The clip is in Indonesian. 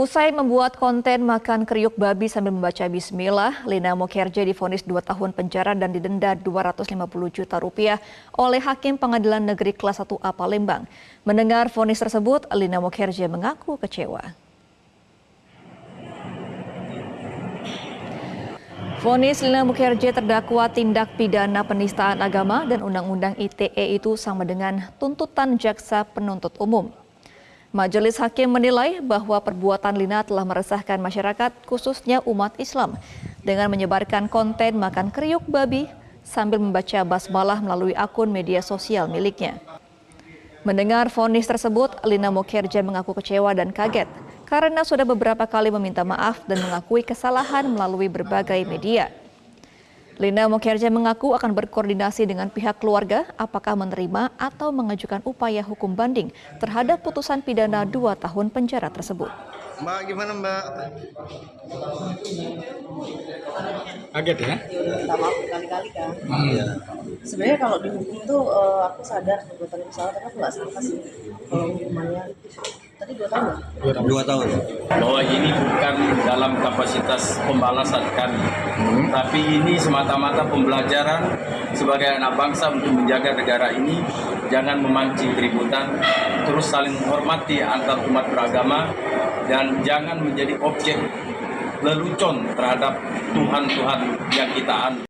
Usai membuat konten makan kriuk babi sambil membaca bismillah, Lina Mokerja difonis 2 tahun penjara dan didenda 250 juta rupiah oleh Hakim Pengadilan Negeri Kelas 1A Palembang. Mendengar vonis tersebut, Lina Mokerja mengaku kecewa. Vonis Lina Mukerje terdakwa tindak pidana penistaan agama dan Undang-Undang ITE itu sama dengan tuntutan jaksa penuntut umum. Majelis Hakim menilai bahwa perbuatan Lina telah meresahkan masyarakat, khususnya umat Islam, dengan menyebarkan konten makan kriuk babi sambil membaca basmalah melalui akun media sosial miliknya. Mendengar vonis tersebut, Lina Mokerja mengaku kecewa dan kaget karena sudah beberapa kali meminta maaf dan mengakui kesalahan melalui berbagai media. Lina Mokerja mengaku akan berkoordinasi dengan pihak keluarga apakah menerima atau mengajukan upaya hukum banding terhadap putusan pidana dua tahun penjara tersebut. Mbak gimana Mbak? Kaget ya? minta maaf berkali-kali kan Iya. Sebenarnya kalau dihukum tuh eh, aku sadar perbuatan itu salah tapi aku nggak sangka sih kalau hukumannya tadi dua tahun ya? Dua tahun. bahwa ini bukan dalam kapasitas pembalasan kami, tapi ini semata-mata pembelajaran sebagai anak bangsa untuk menjaga negara ini, jangan memancing keributan, terus saling menghormati antar umat beragama, dan jangan menjadi objek lelucon terhadap Tuhan-Tuhan yang kita anut.